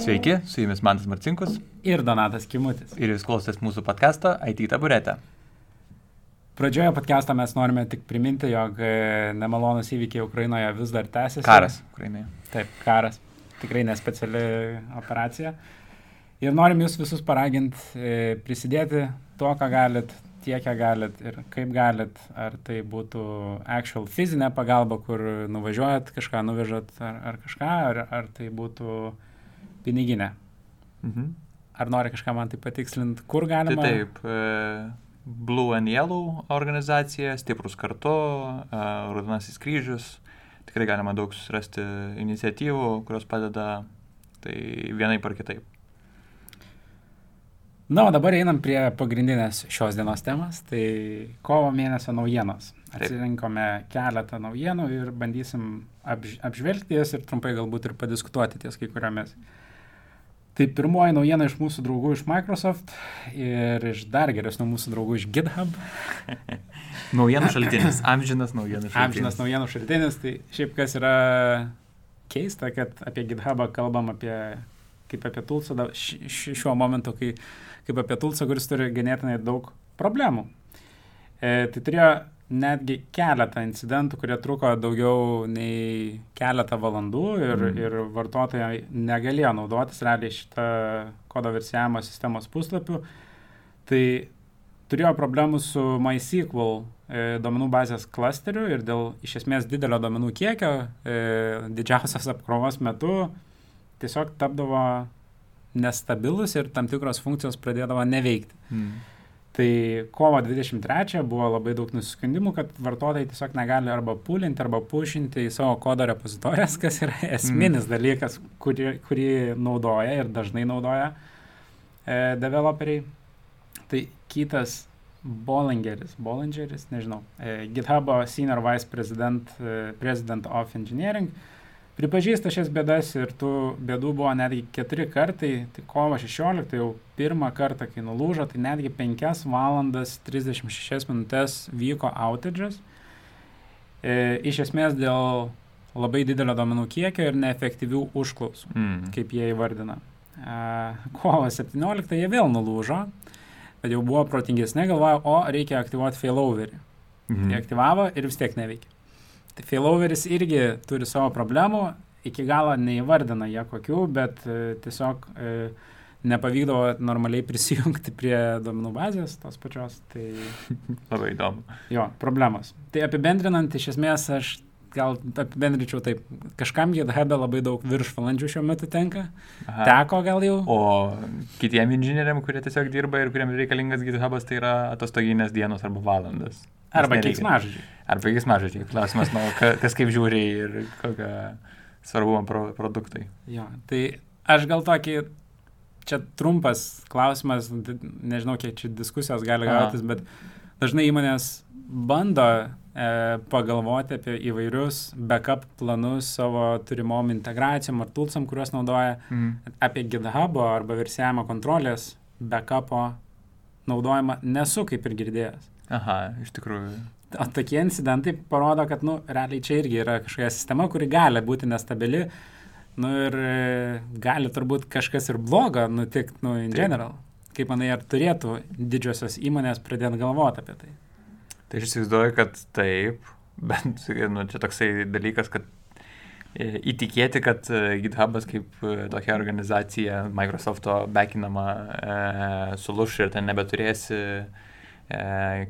Sveiki, su jumis Mantas Marcinkus ir Donatas Kimutis. ir jūs klausotės mūsų podcast'o IT taburetė. Pradžioje podcast'o mes norime tik priminti, jog e, nemalonus įvykiai Ukrainoje vis dar tęsiasi. Karas Ukrainoje. Taip, karas. Tikrai nespeciali operacija. Ir norim jūs visus paraginti e, prisidėti tuo, ką galit, tiek, kiek galit ir kaip galit. Ar tai būtų actual fizinė pagalba, kur nuvažiuojat, kažką nuvežat ar, ar kažką, ar, ar tai būtų piniginė. Mhm. Ar nori kažką man tai patikslinti, kur Tai galima? taip, e, Blue and Yellow organizacija, Stiprus kartu, e, Rudonasis kryžius. Tikrai galima daug susirasti iniciatyvų, kurios padeda tai vienai par kitaip. Na, o dabar einam prie pagrindinės šios dienos temas, tai kovo mėnesio naujienos. Taip. Atsirinkome keletą naujienų ir bandysim apž apžvelgti jas ir trumpai galbūt ir padiskutuoti ties kai kuriomis. Tai pirmoji naujiena iš mūsų draugų iš Microsoft ir iš dar geresnių mūsų draugų iš GitHub. Naujienų šaltinis, amžinas naujienų šaltinis. Amžinas naujienų šaltinis, tai šiaip kas yra keista, kad apie GitHubą kalbam apie, kaip apie tulsą šiuo momentu, kai, kaip apie tulsą, kuris turi ganėtinai daug problemų. E, tai turėjo netgi keletą incidentų, kurie truko daugiau nei keletą valandų ir, Mm. ir vartotojai negalėjo naudotis realiai šitą kodo versijavimo sistemos puslapių. Tai turėjo problemų su MySQL e, duomenų bazės klasteriu ir dėl iš esmės didelio duomenų kiekio e, didžiausios apkrovos metu tiesiog tapdavo nestabilus ir tam tikros funkcijos pradėdavo neveikti. Mm. Tai kovo 23 buvo labai daug nusiskundimų, kad vartotojai tiesiog negali arba pulinti, arba pušinti į savo kodo repozitorijas, kas yra esminis mm. dalykas, kurį, kurį naudoja ir dažnai naudoja e, developeriai. Tai kitas Bollingeris, Bollingeris, nežinau, e, GitHub'o Senior Vice President, e, President of Engineering pripažįsta šias bėdas ir tų bėdų buvo netgi keturi kartai, tai kovo 16 jau pirmą kartą, kai nulūžo, tai netgi 5 valandas 36 minutės vyko outages. E, iš esmės dėl labai didelio domenų kiekio ir neefektyvių užklausų, Mm. kaip jie įvardina. E, kovo 17 jie vėl nulūžo, bet jau buvo protingesnė, galvoja, o reikia aktyvuoti failoverį. Mhm. Jie aktyvavo ir vis tiek neveikia. Tai failoveris irgi turi savo problemų, iki galo neįvardina jie kokių, bet e, tiesiog e, nepavykdavo normaliai prisijungti prie duomenų bazės tos pačios. Tai Labai įdomu. jo, problemos. Tai apibendrinant, iš esmės aš gal apibendrinčiau taip, kažkam GitHub labai daug viršvalandžių šiuo metu tenka. Aha. Teko gal jau. O kitiem inžinieriam, kurie tiesiog dirba ir kuriems reikalingas GitHubas, tai yra atostoginės dienos arba valandas. Arba keiksmažodžiai. Arba keiksmažodžiai. Klausimas, nu, ka- kas kaip žiūri ir kokią svarbumą pro, produktai. Jo, tai aš gal tokį, čia trumpas klausimas, nežinau, kiek čia diskusijos gali gautis, bet dažnai įmonės bando e, pagalvoti apie įvairius backup planus savo turimom integracijom ar tulsam, kuriuos naudoja Mm. apie GitHub arba versijavimo kontrolės backupo naudojimą nesu kaip ir girdėjęs. Aha, iš tikrųjų. O tokie incidentai parodo, kad, nu, realiai čia irgi yra kažkokia sistema, kuri gali būti nestabili. Nu ir e, gali turbūt kažkas ir blogo nutikti, nu, in Taip. general. Kaip manai, ar turėtų didžiosios įmonės pradėti galvoti apie tai? Tai aš įsivaizduoju, kad taip, bet nu, čia toksai dalykas, kad e, įtikėti, kad e, GitHubas kaip tokia organizacija Microsoft'o bekinama e, suluš ir ten nebeturėsi e,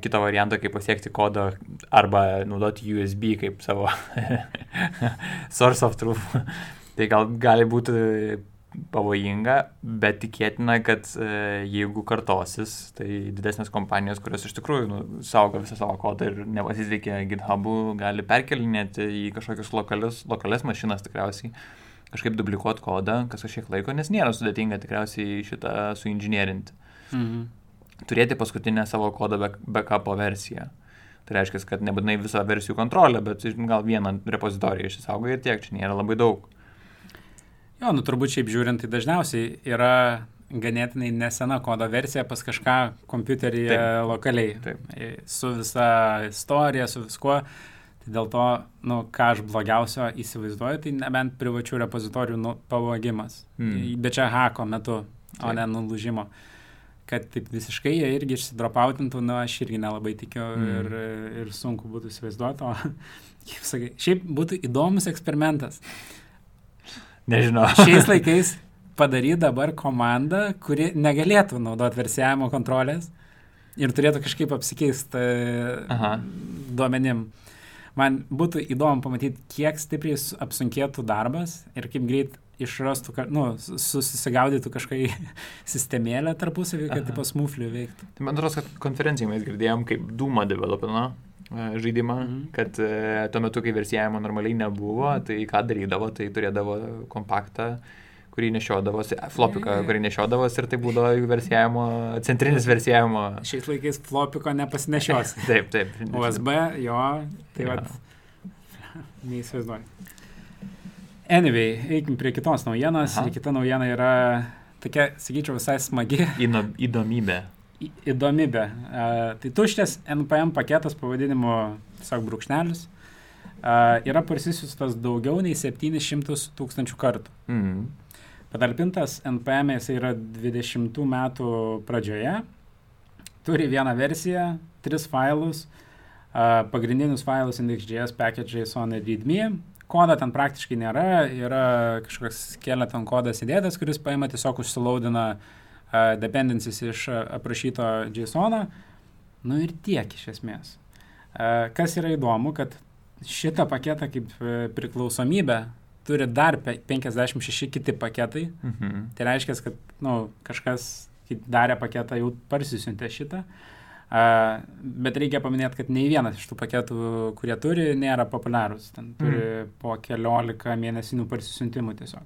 kito varianto, kaip pasiekti kodo arba naudoti USB kaip savo source of truth. tai gal gali būti pavojinga, bet tikėtina, kad e, jeigu kartosis, tai didesnės kompanijos, kurios iš tikrųjų nu, saugo visą savo kodą ir nepasitikė GitHub'u, gali perkelinėti į kažkokius lokalius, lokalias mašinas tikriausiai, kažkaip duplikuoti kodą, kas kažkiek laiko, nes nėra sudėtinga tikriausiai šitą suinžinierinti. Mhm. Turėti paskutinę savo kodo back- backupo versiją. Tai reiškia, kad nebūtinai visą versijų kontrolę, bet gal vieną repozitoriją išsisaugo ir tiek, čia nėra labai daug. Jo, nu turbūt šiaip žiūrint, tai dažniausiai yra ganėtinai nesena kodo versija pas kažką kompiuteryje Taip. lokaliai. Taip. E, Su visa istorija, su viskuo. Tai dėl to, nu, ką aš blogiausio įsivaizduoju, tai nebent privačių repozitorių nu, pavogimas. Mm. Bet čia hako metu, o Taip. ne nulūžimo. Kad taip visiškai jie irgi išsidropautintų, nu, aš irgi nelabai tikiu mm. ir, ir sunku būtų įsivaizduoti. O, kaip sakai, šiaip būtų įdomus eksperimentas. Nežinau. Šiais laikais padaryti dabar komandą, kuri negalėtų naudoti versijavimo kontrolės ir turėtų kažkaip apsikeisti Aha. duomenim. Man būtų įdomu pamatyti, kiek stipriai apsunkėtų darbas ir kaip greit išrastų, nu, susigaudytų kažkai sistemėlę tarpusavį, kad taip smūflių veiktų. Tai man atrodo, kad konferencijai mes girdėjom, kaip Dūma developino e, žaidimą, mm -hmm. kad e, tuo metu, kai versijavimo normaliai nebuvo, tai ką darydavo, tai turėdavo kompaktą kurį nešiodavosi, flopiką, kurį nešiodavosi ir tai būdavo jų versijavimo, centrinis versijavimo. Šiais laikais flopiko nepasinešiosi. taip, taip. USB, jo, tai ja. vad, neįsivaizduoju. Anyway, eikim prie kitos naujienos. Aha. Ir kita naujiena yra tokia, sakyčiau, visai smagi. Įno, įdomybė. Į, įdomybė. Uh, tai tuščias NPM paketas pavadinimu tiesiog brūkšnelis uh, yra parsisiustas daugiau nei 700 tūkstančių kartų. Mm. Patalpintas NPM jis yra 20 metų pradžioje, turi vieną versiją, tris failus, uh, pagrindinius failus index.js, package.json ir readme. Kodo ten praktiškai nėra, yra kažkoks skeleton kodas įdėtas, kuris paima tiesiog užsilaudina uh, dependencies iš aprašyto JSON. Nu ir tiek iš esmės. Uh, kas yra įdomu, kad šitą paketą kaip priklausomybę turi dar 56 kiti paketai. Mhm. Tai reiškia, kad nu, kažkas darė paketą, jau parsisiuntė šitą. Uh, bet reikia paminėti, kad nei vienas iš tų paketų, kurie turi, nėra populiarūs. Ten turi mm. po keliolika mėnesinių parsisiuntimų tiesiog.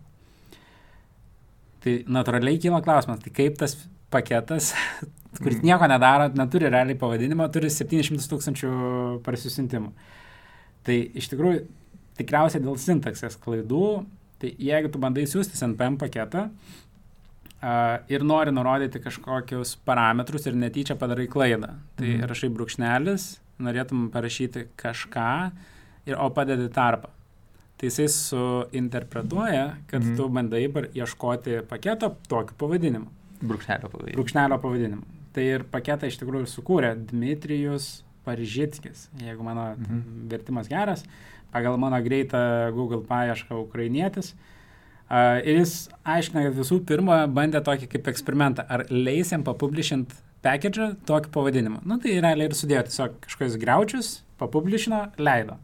Tai natūraliai kyla klausimas, tai kaip tas paketas, kuris mm. nieko nedaro, neturi realiai pavadinimo, turi 700 tūkstančių parsisiuntimų. Tai iš tikrųjų tikriausiai dėl sintaksės klaidų, tai jeigu tu bandai siūsti NPM paketą uh, ir nori nurodyti kažkokius parametrus ir netyčia padarai klaidą, tai mhm. rašai brūkšnelis, norėtum parašyti kažką, ir, o padedi tarpą. Tai jisai suinterpretuoja, kad mhm. tu bandai ieškoti paketo tokiu pavadinimu. Brūkšnelio pavadinimu. Brūkšnelio pavadinimu. Tai ir paketą iš tikrųjų sukūrė Dmitrijus Paržitskis, jeigu mano mhm. vertimas geras. Pagal mano greitą Google paiešką ukrainietis. Uh, ir jis aiškina, kad visų pirma bandė tokį kaip eksperimentą, ar leis jam papublišint package tokį pavadinimą. Nu, tai realiai ir sudėjo tiesiog kažkokius greučius, papublišino, leido.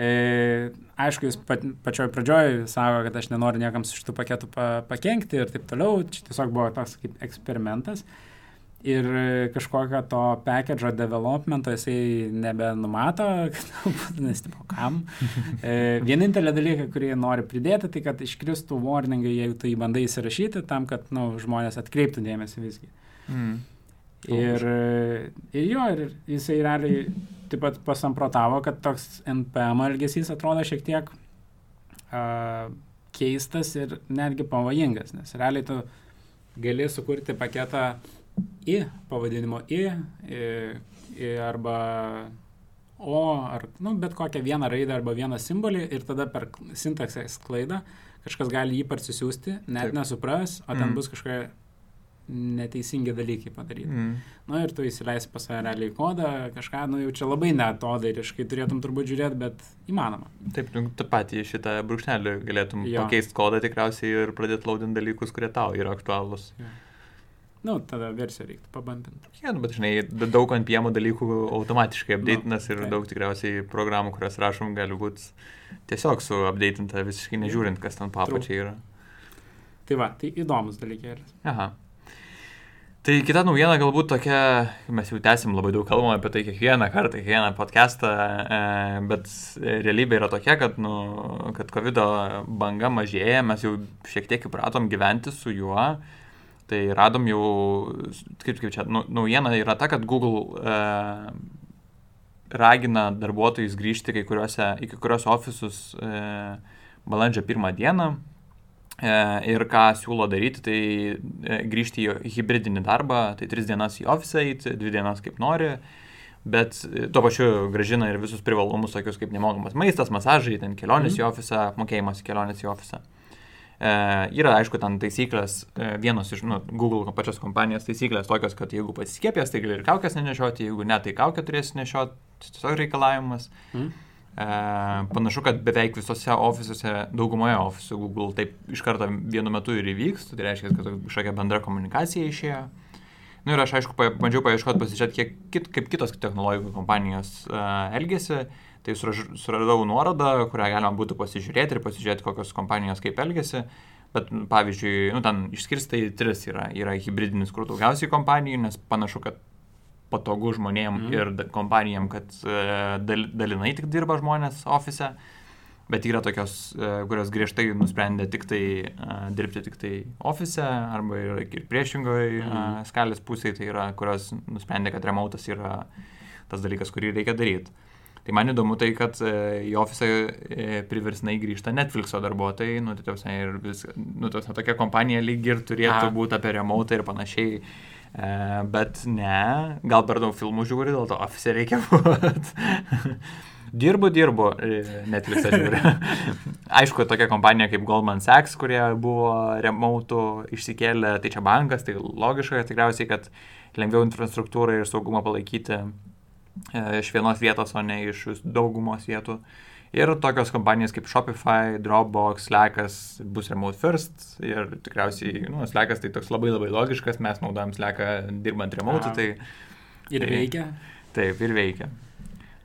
E, aišku, jis pat, pačioj pradžioj sako, kad aš nenoriu niekam su šitų paketų pa, pakenkti ir taip toliau. Čia tiesiog buvo toks kaip eksperimentas. E, ir kažkokio to package developmento jisai nebenumato, nes tipo kam. E, vienintelė dalyka, kurį nori pridėti, tai kad iškristų warningai, jeigu jį bandai įsirašyti, tam, kad nu, žmonės atkreiptų dėmesį visgi. Mm. Ir, ir jo, ir jisai realiai taip pat pasamprotavo, kad toks NPM elgesys atrodo šiek tiek uh, keistas ir netgi pavojingas, nes realiai tu gali sukurti paketą uh, i pavadinimo i, i, i arba o, ar nu, bet kokią vieną raidę arba vieną simbolį ir tada per sintaksės klaidą kažkas gali jį parsisiųsti, net Taip. nesupras, o ten mm. bus kažkokia neteisingi dalykai padaryti. Mm. Na nu, ir tu įsileisi pas save realiai kodą, kažką, nu jau čia labai netodairiškai turėtum turbūt žiūrėti, bet įmanoma. Taip, nu, tą patį šitą brūkšnelį galėtum jo. pakeisti kodą tikriausiai ir pradėti laudinti dalykus, kurie tau yra aktualūs. Jo. Nu, tada versiją reiktų pabandinti. Ja, nu, bet žinai, daug ant piemo dalykų automatiškai updateinas nu, ir taip. daug tikriausiai programų, kurias rašom, gali būti tiesiog su updateinta visiškai nežiūrint, kas ten papačiai yra. Tai va, tai įdomus dalykėlis. Aha. Tai kita naujiena galbūt tokia, mes jau tęsim labai daug kalbame apie tai kiekvieną kartą, kiekvieną podcastą, e, bet realybė yra tokia, kad, nu, kad COVID banga mažėja, mes jau šiek tiek įpratom gyventi su juo. Tai radom jau, kaip, kaip čia, nu, naujiena yra ta, kad Google e, ragina darbuotojus grįžti kai kuriuose, į kai kurios ofisus e, balandžio pirmą dieną. E, ir ką siūlo daryti, tai e, grįžti į hybridinį darbą, tai tris dienas į ofisą eiti, dvi dienas kaip nori, bet e, tuo pačiu gražina ir visus privalumus, tokius kaip nemokamas maistas, masažai, ten kelionės Mhm. į ofisą, apmokėjimas kelionės į ofisą. E, yra, aišku, ten taisyklės, e, vienos iš, nu, Google pačios kompanijos taisyklės tokios, kad jeigu pasiskiepės, tai gali ir kaukės nenešioti, jeigu ne, tai kaukę turėsi nešioti, tai tiesiog reikalavimas. Mhm. E, panašu, kad beveik visose ofisuose, daugumoje ofisų Google taip iš karto vienu metu ir įvyks, tai reiškia, kad kažkokia bendra komunikacija išėjo. Na nu, ir aš aišku, bandžiau paieškoti, pasižiūrėti, kiek, kit, kaip kitos technologijų kompanijos uh, elgesi. Tai suradau nuorodą, kurią galima būtų pasižiūrėti ir pasižiūrėti, kokios kompanijos kaip elgesi. Bet, pavyzdžiui, nu, ten išskirstai tris yra. Yra hybridinis, kur daugiausiai kompanijų, nes panašu, kad patogu žmonėm mm. ir kompanijom, kad uh, dal, dalinai tik dirba žmonės ofise. Bet yra tokios, e, kurios griežtai nusprendė tik tai uh, dirbti tik tai ofise, arba yra ir priešingoje Mhm. skalės pusėje, tai yra, kurios nusprendė, kad remotas yra tas dalykas, kurį reikia daryti. Tai man įdomu tai, kad e, į ofisą e, priversnai grįžta Netflixo darbuotojai, nu, tai tausia, ir vis, nu, tausia, tokia kompanija lyg ir turėtų A. būti apie remote ir panašiai. E, bet ne, gal per daug filmų žiūri, dėl to ofise reikia būti. dirbu, dirbu, Netflixą žiūri. Aišku, tokia kompanija kaip Goldman Sachs, kurie buvo remote išsikėlę, tai čia bankas, tai logiška tikriausiai, kad lengviau infrastruktūrą ir saugumą palaikyti iš vienos vietos, o ne iš daugumos vietų. Ir tokios kompanijos kaip Shopify, Dropbox, Slackas bus remote first ir tikriausiai, nu, Slackas tai toks labai labai logiškas, mes naudojam Slacką dirbant remote, tai Ir Tai- veikia. taip ir veikia.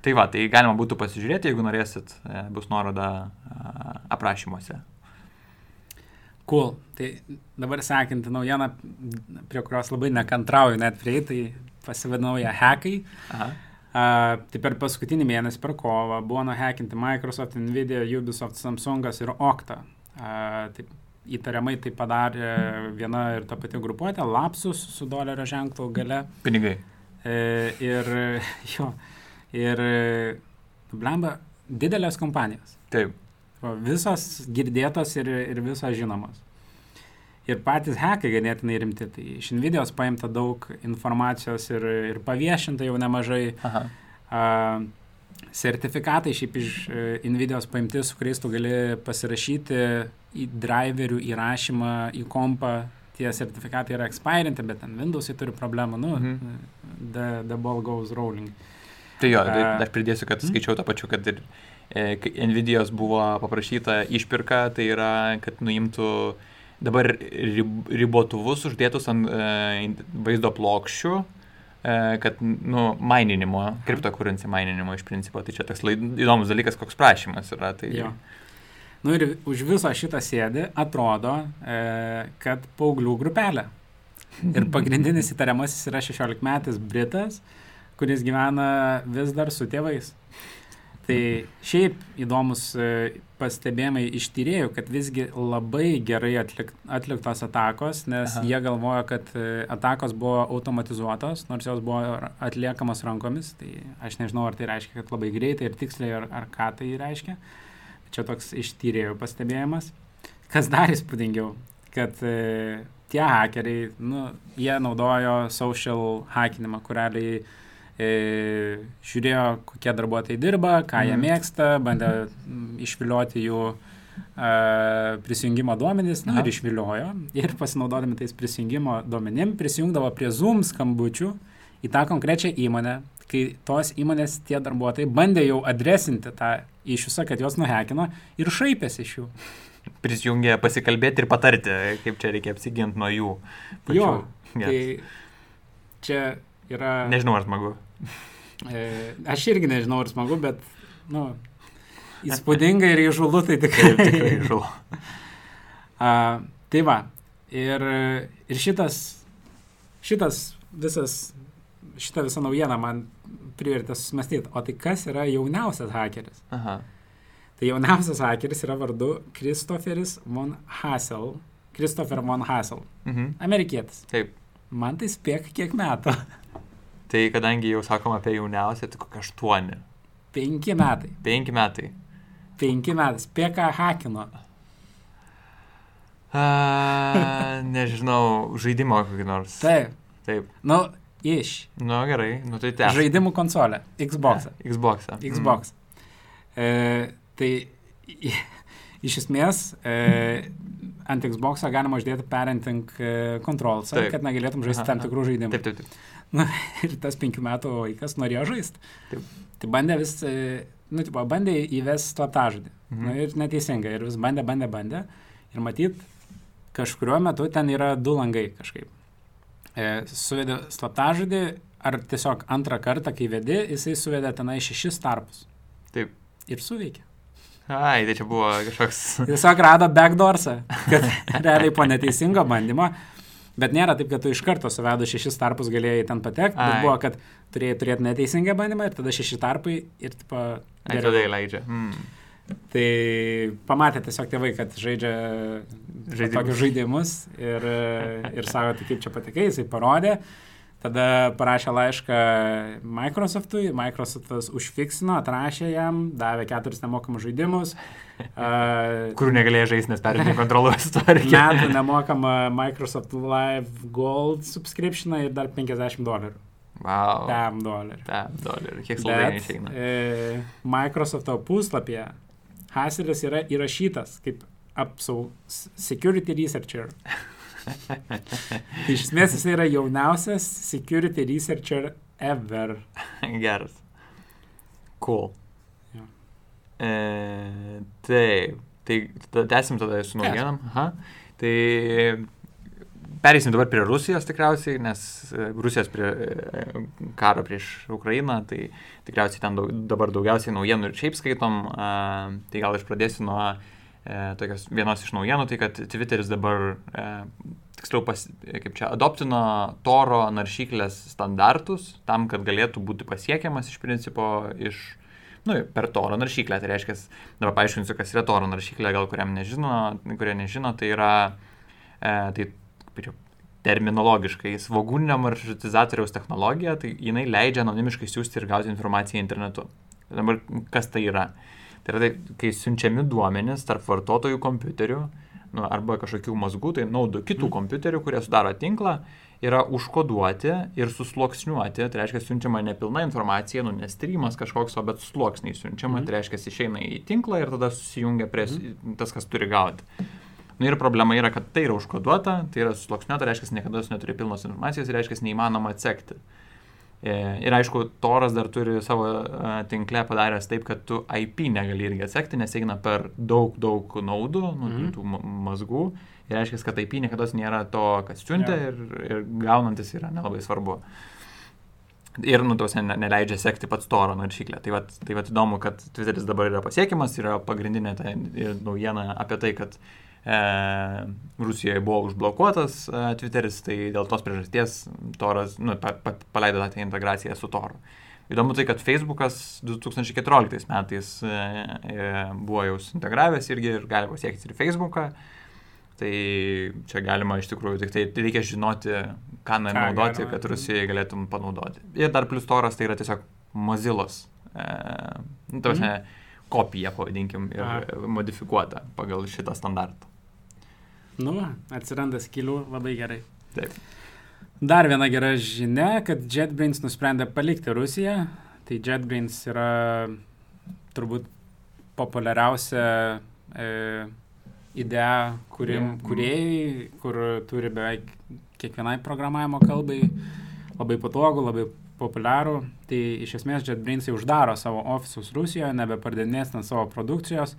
Tai va, tai galima būtų pasižiūrėti, jeigu norėsit, e, bus nuoroda a, aprašymuose. Cool. Tai dabar sekanti naujiena, prie kurios labai nekantrauju net prieiti, tai pasivadinau ją Hackai. Aha. Uh, tai per paskutinį mėnesį, per kovą, buvo nuhekinti Microsoft, Nvidia, Ubisoft, Samsungas ir Okta. Uh, taip, įtariamai tai padarė viena ir ta pati grupuotė, Lapsus su dolerio ženklu gale. Pinigai. E, ir jo, ir blemba, didelės kompanijos. Taip. Visos girdėtos ir, ir visos žinomos. Ir patys hekai ganėtinai rimti. Tai iš Nvidios paimta daug informacijos ir, ir paviešinta jau nemažai. Aha. A, sertifikatai šiaip iš e, Nvidios paimti, su kuriais tu gali pasirašyti į driverių įrašymą į kompą. Tie sertifikatai yra expirinti, bet ten Windows'ai turi problemą. Nu, Mhm. the, the ball goes rolling. Tai jo, tai A. aš pridėsiu, kad Mhm. skaičiau tą pačių, kad ir e, kai Nvidios buvo paprašyta išpirka, tai yra, kad nuimtų dabar rib, ribotuvus uždėtus ant e, vaizdo plokščių, e, kad, nu, maininimo, kriptokurencijų maininimo iš principo. Tai čia toks įdomus dalykas, koks prašymas yra. Tai, Jo. Nu ir už viso šitą sėdį atrodo, e, kad paauglių grupelė. Ir pagrindinis įtariamasis yra 16 metais Britas, kuris gyvena vis dar su tėvais. Tai šiaip įdomus e, pastebėjimai iš tyrėjų, kad visgi labai gerai atlik, atliktos atakos, nes Aha. Jie galvoja, kad e, atakos buvo automatizuotos, nors jos buvo atliekamos rankomis. Tai aš nežinau, ar tai reiškia, kad labai greitai ir tiksliai, ar, ar ką tai reiškia. Čia toks iš tyrėjų pastebėjimas. Kas dar įspūdingiau, kad e, tie hakeriai, nu, jie naudojo social hackinimą, kur realiai e, žiūrėjo, kokie darbuotojai dirba, ką jie Mhm. mėgsta, bandė mm, išvilioti jų e, prisijungimo duomenys, Aha. ir išviliojo. Ir pasinaudodami tais prisijungimo duomenim, prisijungdavo prie Zoom skambučių į tą konkrečią įmonę, kai tos įmonės tie darbuotojai bandė jau adresinti tą iššūsą, kad juos nuhekino ir šaipėsi iš jų. prisijungė pasikalbėti ir patarti, kaip čia reikia apsiginti nuo jų. pačių. Jo. Tai čia yra... Nežinau, ar smagu. E, aš irgi nežinau, ar smagu, bet, nu, įspūdinga ir įžulu tai Taip, tikrai. tikrai žulo. A, tai va, ir, ir šitas, šitas visas, šita visa naujiena man privertė susimastyti, o tai kas yra jauniausias hakeris? Aha. Tai jauniausias hakeris yra vardu Christopheris von Hassel. Christopher von Hassel. Mhm. Amerikietis. Taip. Man tai spėk kiek metų. Tai kadangi jau sakom apie jauniausią, tai kokie aštuoni. Penki metai. Penki metai. Penki metai. Spėk ką hakino. A, nežinau, žaidimo kokį nors. Taip. Taip. Nu, Iš. Nu gerai, nu tai tęs. Žaidimų konsolė. Xbox. Xbox. Xbox. E, tai iš esmės e, ant Xbox galima uždėti parenting e, controlsą, Taip. kad negalėtum žaisti Aha, tam tikrų žaidimų. Taip, taip, taip. Na, ir tas penkių metų vaikas norėjo žaisti. Taip. Tai bandė vis, e, nu, tipo, bandė įvesti slaptažodį. Mhm. Nu, ir neteisingai. Ir vis bandė, bandė, bandė. Ir matyt, kažkuriuo metu ten yra du langai kažkaip. E, suvedė slaptažodį, ar tiesiog antrą kartą, kai vedi, jisai suvedė tenai šešis tarpus. Taip. Ir suveikė. Ai, tai čia buvo kažkoks. Tiesiog rado backdoorsą, kad realiai po neteisingo bandymo. Bet nėra taip, kad tu iš karto suvedu šešis tarpus galėjai ten patekti, bet buvo, kad turėjai turėti neteisingą bandymą ir tada šeši tarpai ir tipo, geriau. tada įleidžia. Mm. Tai pamatė tiesiog tėvai, kad žaidžia Žaidimus. tokius žaidimus ir, ir sako, tai kaip čia patekai, jisai parodė. Tada parašė laišką Microsoftui, Microsoftas užfiksino, atrašė jam, davė keturis nemokamus žaidimus. Uh, Kurių negalėjai žaisti, nes perėmė kontroliuoti istoriją. metų nemokamą Microsoft Live Gold subscriptioną ir dar 50 dolerių. Wow. 10 dolerių. Taip, dolerių. Kiek saldainių išeina. e, Microsofto puslapyje Haselis yra įrašytas kaip apsau security researcher. tai iš esmės jis yra jauniausias security researcher ever. Geras. Cool. Jo. E, taip. Tai tada tęsim tada su naujienom. Tai Pereisim dabar prie Rusijos tikriausiai, nes e, Rusijos prie, e, karo prieš Ukrainą, tai tikriausiai ten daug, dabar daugiausiai naujienų ir šiaip skaitom. A, tai gal aš pradėsiu nuo e, tokios vienos iš naujienų, tai kad Twitteris dabar, e, tiksliau, pas, e, kaip čia, adoptino Toro naršyklės standartus tam, kad galėtų būti pasiekiamas iš principo iš nu, per Toro naršyklę. Tai reiškia, dabar paaiškinsiu, kas yra Toro naršyklė, gal kuriam nežino, kurie nežino, tai yra e, tai, kaip čia, terminologiškai svogūninio maršrutizatoriaus technologija, tai jinai leidžia anonimiškai siūsti ir gauti informaciją internetu. Dabar kas tai yra? Tai yra, tai, kai siunčiami duomenys tarp vartotojų kompiuterių nu, arba kažkokių mazgų, tai naudų kitų kompiuterių, kurie sudaro tinklą, yra užkoduoti ir susluoksniuoti, tai reiškia siunčiama nepilna informacija, nu, nestrymas kažkoks, o bet sluoksniai siunčiama, Mhm. tai reiškia išeina į tinklą ir tada susijungia prie mhm. tas, kas turi gauti. Nu ir problema yra, kad tai yra užkoduota, tai yra susluoksniuota, reiškia, niekada jūs neturi pilnos informacijos, reiškia, neįmanoma atsekti. E, Ir aišku, Toras dar turi savo e, tinkle padaręs taip, kad tu IP negali irgi atsekti, nes eina per daug, daug naudų, nu, Mhm. tų ma- mazgų. Ir reiškia, kad IP niekada nėra to, kas siuntia Jo. ir, ir gaunantis yra nelabai svarbu. Ir, nu, tausia, ne, neleidžia sekti pats Toro naršyklę. Tai vat, tai vat įdomu, kad Twitteris dabar yra pasiekiamas, yra pagrindinė ta naujiena apie tai, kad e, Rusijoje buvo užblokuotas e, Twitteris, tai dėl tos priežasties Toras nu, pa, pa, paleido tą integraciją su Toru. Įdomu tai, kad Facebookas 2014 metais e, e, buvo jau integravęs irgi ir gali pasiekti ir Facebooką. Tai čia galima iš tikrųjų, tik tai reikia žinoti, ką naudoti, kad Rusijoje galėtum panaudoti. Ir dar plus toras tai yra tiesiog Mozilos, e, nu, ta prasme, kopija, pavadinkim, ir Aha. modifikuota pagal šitą standartą. Nu, atsiranda skilių labai gerai. Taip. Dar viena gera žinia, kad JetBrains nusprendė palikti Rusiją. Tai JetBrains yra turbūt populiariausia e, idėja kūrim, Jo. kuriejai, kur turi beveik kiekvienai programavimo kalbai labai patogu, labai populiarų. Tai iš esmės JetBrains jau uždaro savo ofisus Rusijoje, nebepardinės ten savo produkcijos.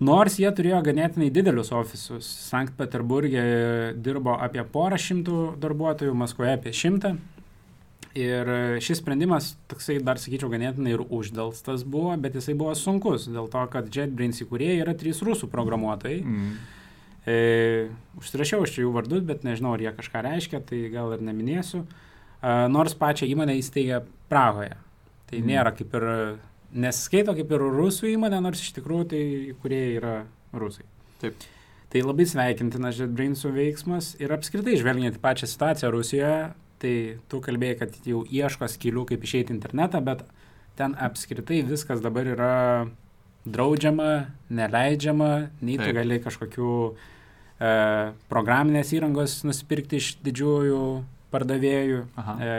Nors jie turėjo ganėtinai didelius ofisus. Sankt Peterburgė dirbo apie porą šimtų darbuotojų, Maskvoje apie šimtą. Ir šis sprendimas, toksai dar sakyčiau, ganėtinai ir uždelstas buvo, bet jisai buvo sunkus, dėl to, kad JetBrains įkūrėjai yra trys rusų programuotojai. Mm. E, užsirašiau aš čia jų vardus, bet nežinau, ar jie kažką reiškia, tai gal ir neminėsiu. E, nors pačią įmonę įsteigė Prahoje. Tai Mhm. nėra kaip ir, nesiskaito kaip ir rusų įmonė, nors iš tikrųjų tai įkūrėjai yra rusai. Taip. Tai labai sveikintinas JetBrainsų veiksmas ir apskritai žvelgiant į pačią situaciją Rusijoje, tai tu kalbėjai, kad jau ieško skilių, kaip išeiti internetą, bet ten apskritai viskas dabar yra draudžiama, neleidžiama, nei tu Taip. gali kažkokių e, programinės įrangos nusipirkti iš didžiųjų pardavėjų, Aha. e,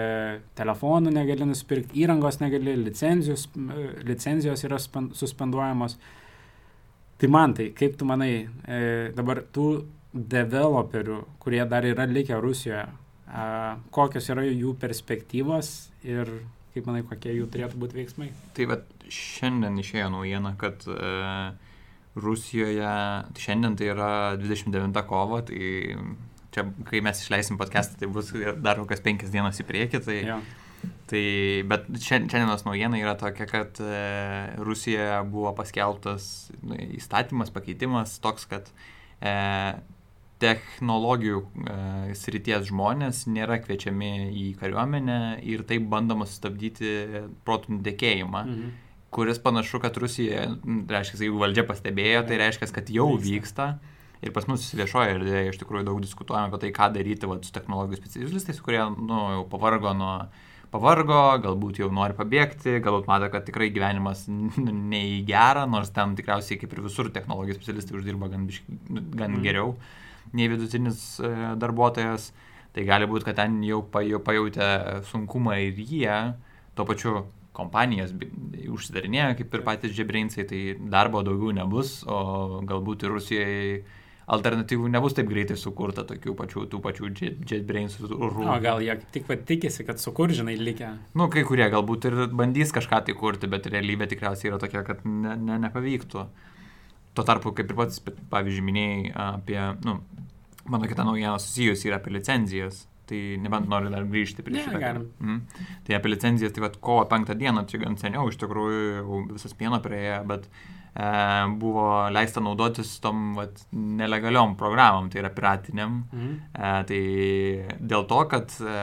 telefonų negali nusipirkti, įrangos negali, licenzijos, e, licenzijos yra spen- suspenduojamos. Tai man tai, kaip tu manai, e, dabar tų developerių, kurie dar yra likę Rusijoje, a, kokios yra jų perspektyvos ir kaip manai, kokie jų turėtų būti veiksmai? Tai bet šiandien išėjo naujiena, kad e, Rusijoje, šiandien tai yra 29 kovo, tai čia, kai mes išleisim podcastą, tai bus dar kokias penkias dienas į priekį, tai, Jo. tai bet šiandien- šiandienos naujiena yra tokia, kad e, Rusijoje buvo paskelbtas nu, įstatymas, pakeitimas toks, kad e, technologijų e, srities žmonės nėra kviečiami į kariuomenę ir taip bandoma sustabdyti protų nudėkėjimą, Mhm. kuris panašu, kad Rusija, reiškia, jeigu valdžia pastebėjo, tai reiškia, kad jau Vyksta. vyksta. Ir pas mus viešoje erdvėje iš tikrųjų daug diskutuojame apie tai, ką daryti vat, su technologijų specialistais, kurie nu, jau pavargo nuo pavargo, galbūt jau nori pabėgti, galbūt mato, kad tikrai gyvenimas n- ne į gerą, nors ten tikriausiai kaip ir visur technologijų specialistai uždirba gan, nu, gan Mhm. geriau nei vidutinis e, darbuotojas. Tai gali būti, kad ten jau pajautė sunkumą ir jie, tuo pačiu kompanijos užsidarinėja, kaip ir patys džebrinsai, tai darbo daugiau nebus, o galbūt ir Rusijoje alternatyvų nebus taip greitai sukurta tokių pačių, tų pačių jet- JetBrains rūmų. O gal jie tik tikisi, kad sukur, žinai, likę. Nu, kai kurie galbūt ir bandys kažką tai kurti, bet realybė tikriausiai yra tokia, kad ne, ne, nepavyktų. Tuo tarpu, kaip ir pats, pavyzdžiui, minėjai apie, nu, mano kita naujiena susijusi yra apie licenzijas. Tai nebent noriu dar grįžti prie šito. Mm. Tai apie licenzijas, tai vad kovo penktą dieną, čia gan seniau iš tikrųjų visas pieno prieėjo, bet e, buvo leista naudotis tom vat, nelegaliom programom, tai yra piratiniam. Mhm. E, tai dėl to, kad, e,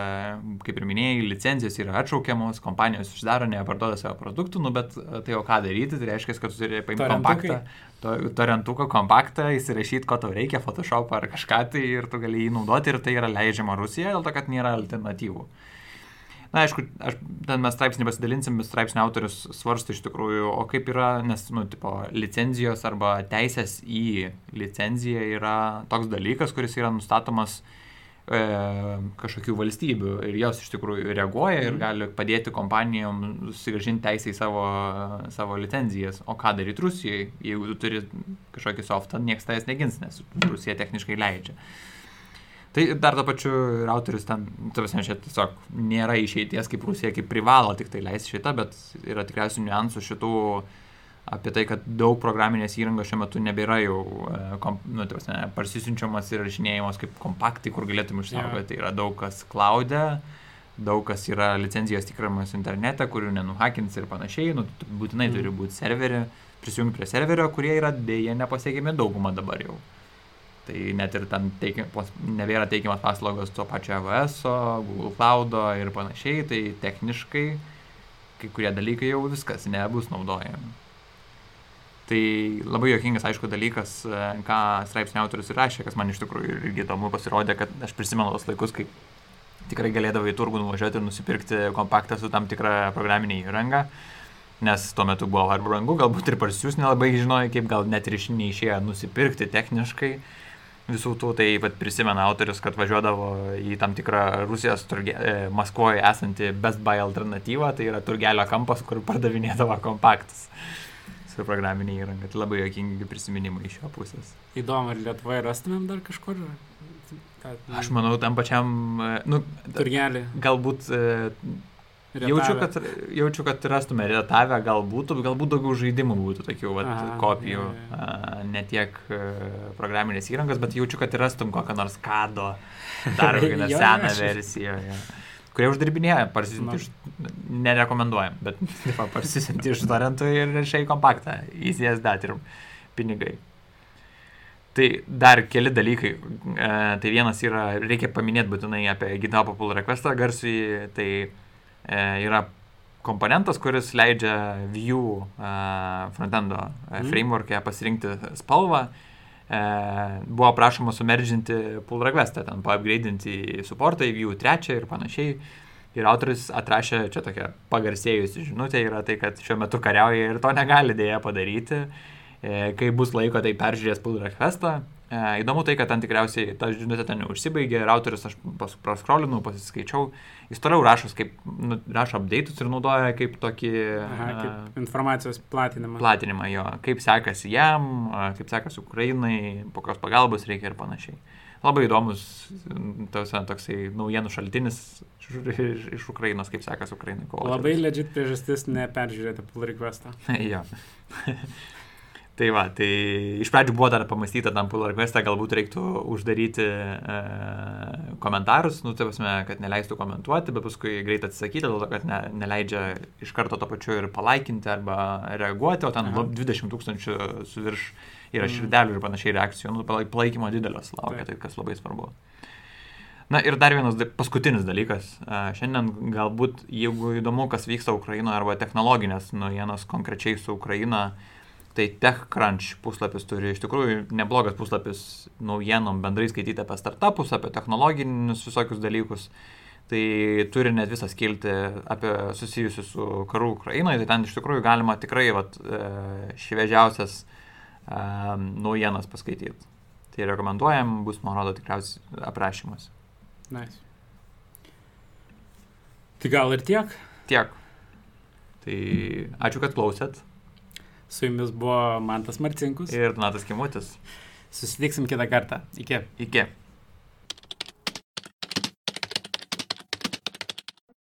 kaip ir minėjai, licenzijos yra atšaukiamos, kompanijos uždaro, neparduoda savo produktų, nu, bet e, tai jau ką daryti, tai reiškia, kad tu turi paimti kompaktą, to, torentuką kompaktą, įsirašyti, ko tau reikia, Photoshop ar kažką tai ir tu gali jį naudoti ir tai yra leidžiama Rusijoje, dėl to, kad nėra alternatyvų. Na, aišku, aš, ten mes straipsnį pasidalinsim, straipsnio autorius svarsto iš tikrųjų, o kaip yra, nes, nu, tipo, licenzijos arba teisės į licenciją yra toks dalykas, kuris yra nustatomas e, kažkokių valstybių ir jos iš tikrųjų reaguoja ir Mhm. gali padėti kompanijom susigražinti teisę į savo, savo licenzijas. O ką daryti Rusijai, jeigu tu turi kažkokį softą, niekas tavęs negins, nes Rusija techniškai leidžia. Tai dar to pačiu ir autorius ten, tarsi čia tiesiog nėra išeities, kaip Rusija, kaip privalo tik tai leisti šitą, bet yra tikriausiai niuansų šitų apie tai, kad daug programinės įrangos šiuo metu nebėra jau e, kom, nu, prasme, parsisiunčiamas ir rašinėjimas kaip kompaktai, kur galėtum išsaugoti. Jo. Tai yra daug kas klaudė, daug kas yra licenzijos tikrinamas internete, kurių nenuhakins ir panašiai. Nu, būtinai Mm. turi būti serverį, prisijungti prie serverio, kurie yra dėje nepasiekiami daugumą dabar jau. Tai net ir ten teikia, nebėra teikiamas paslaugos to pačio AWS, Google Cloud ir panašiai, tai techniškai kai kurie dalykai jau viskas nebus naudojami. Tai labai jokingas, aišku, dalykas, e, ką straipsnio autorius ir rašė, kas man iš tikrųjų irgi įdomu pasirodė, kad aš prisimenu tos laikus, kai tikrai galėdavai į turgų nuvažiuoti ir nusipirkti kompaktą su tam tikra programinė įranga, nes tuo metu buvo ar brangu, galbūt ir parsius nelabai žinojai, kaip gal net ir iš neišėjo nusipirkti techniškai visų tų, tai vat, prisimena autorius, kad važiuodavo į tam tikrą Rusijos turge, e, Maskvoje esantį Best Buy alternatyvą, tai yra turgelio kampas, kur pardavinėdavo kompaktus su programinė įranga. Tai labai jokingi prisiminimai iš jo pusės. Įdomu, ar Lietuvoje rastumėm dar kažkur? Aš manau, tam pačiam, e, nu, Turgelį. galbūt e, jaučiu, kad, jaučiu, kad rastume retavę, galbūt, galbūt daugiau žaidimų būtų tokių vat, Aha, kopijų, jo. a, ne tiek e, programinės įrangos, bet jaučiu, kad rastum kokią nors kado, dar Jo, seną versiją. Ja. Kurie uždirbinėja, parsisinti iš, nerekomenduojam, bet parsisinti iš torentų ir rašai kompaktą, įsijas dat ir pinigai. Tai dar keli dalykai. E, tai vienas yra, reikia paminėti būtinai apie GitHub pull requestą garsui. Tai yra komponentas, kuris leidžia Vue e, frontendo e, Mhm. framework'e pasirinkti spalvą. E, buvo prašoma sumeržinti pull requestą, ten paupgradinti į supportą, į Vue 3 ir panašiai. Ir autoris atrašė, čia tokia pagarsėjusi žinutė yra tai, kad šiuo metu kariauja ir to negali dėja padaryti. E, Kai bus laiko, tai peržiūrės pull requestą, E, įdomu tai, kad ten tikriausiai ta žinutė ten užsibaigė ir autorius, aš praskrolinau, pasiskaičiau, jis toliau rašo, kaip, nu, rašo update'us ir naudoja kaip tokį... Aha, kaip informacijos platinimą. Platinimą jo, kaip sekasi jam, kaip sekasi Ukrainai, kokios pagalbos reikia ir panašiai. Labai įdomus tausia, toksai naujienų šaltinis iš, iš Ukrainos, kaip sekasi Ukrainai. Labai legit priežastis neperžiūrėti pull requestą. jo. Tai va, tai iš pradžių buvo dar pamastyta tam pull requestą, galbūt reiktų uždaryti e, komentarus, nu, tai prasme, kad neleistų komentuoti, bet paskui greit atsisakyti, dėl to, kad ne, neleidžia iš karto to pačiu ir palaikinti arba reaguoti, o ten Aha. 20 tūkstančių su virš yra mm. širdelių ir panašiai reakcijų, nu, palaikymo didelio laukia, tai kas labai svarbu. Na ir dar vienas paskutinis dalykas. Šiandien galbūt, jeigu įdomu, kas vyksta Ukrainoje arba technologinės naujienos konkrečiai su Ukraina, Tai TechCrunch puslapis turi iš tikrųjų neblogas puslapis naujienom bendrai skaityti apie startupus, apie technologinius visokius dalykus. Tai turi net visą skilti apie susijusius su karu Ukrainoje, tai ten iš tikrųjų galima tikrai vat, e, šviežiausias um, naujienas paskaityti. Tai rekomenduojam, bus, man rodo, tikriausiai aprašymas. Nice. Tai gal ir tiek? Tiek. Tai ačiū, kad klausėt. Su jumis buvo Mantas Marcinkus. Ir Donatas Kimutis. Susitiksim kitą kartą. Iki. Iki.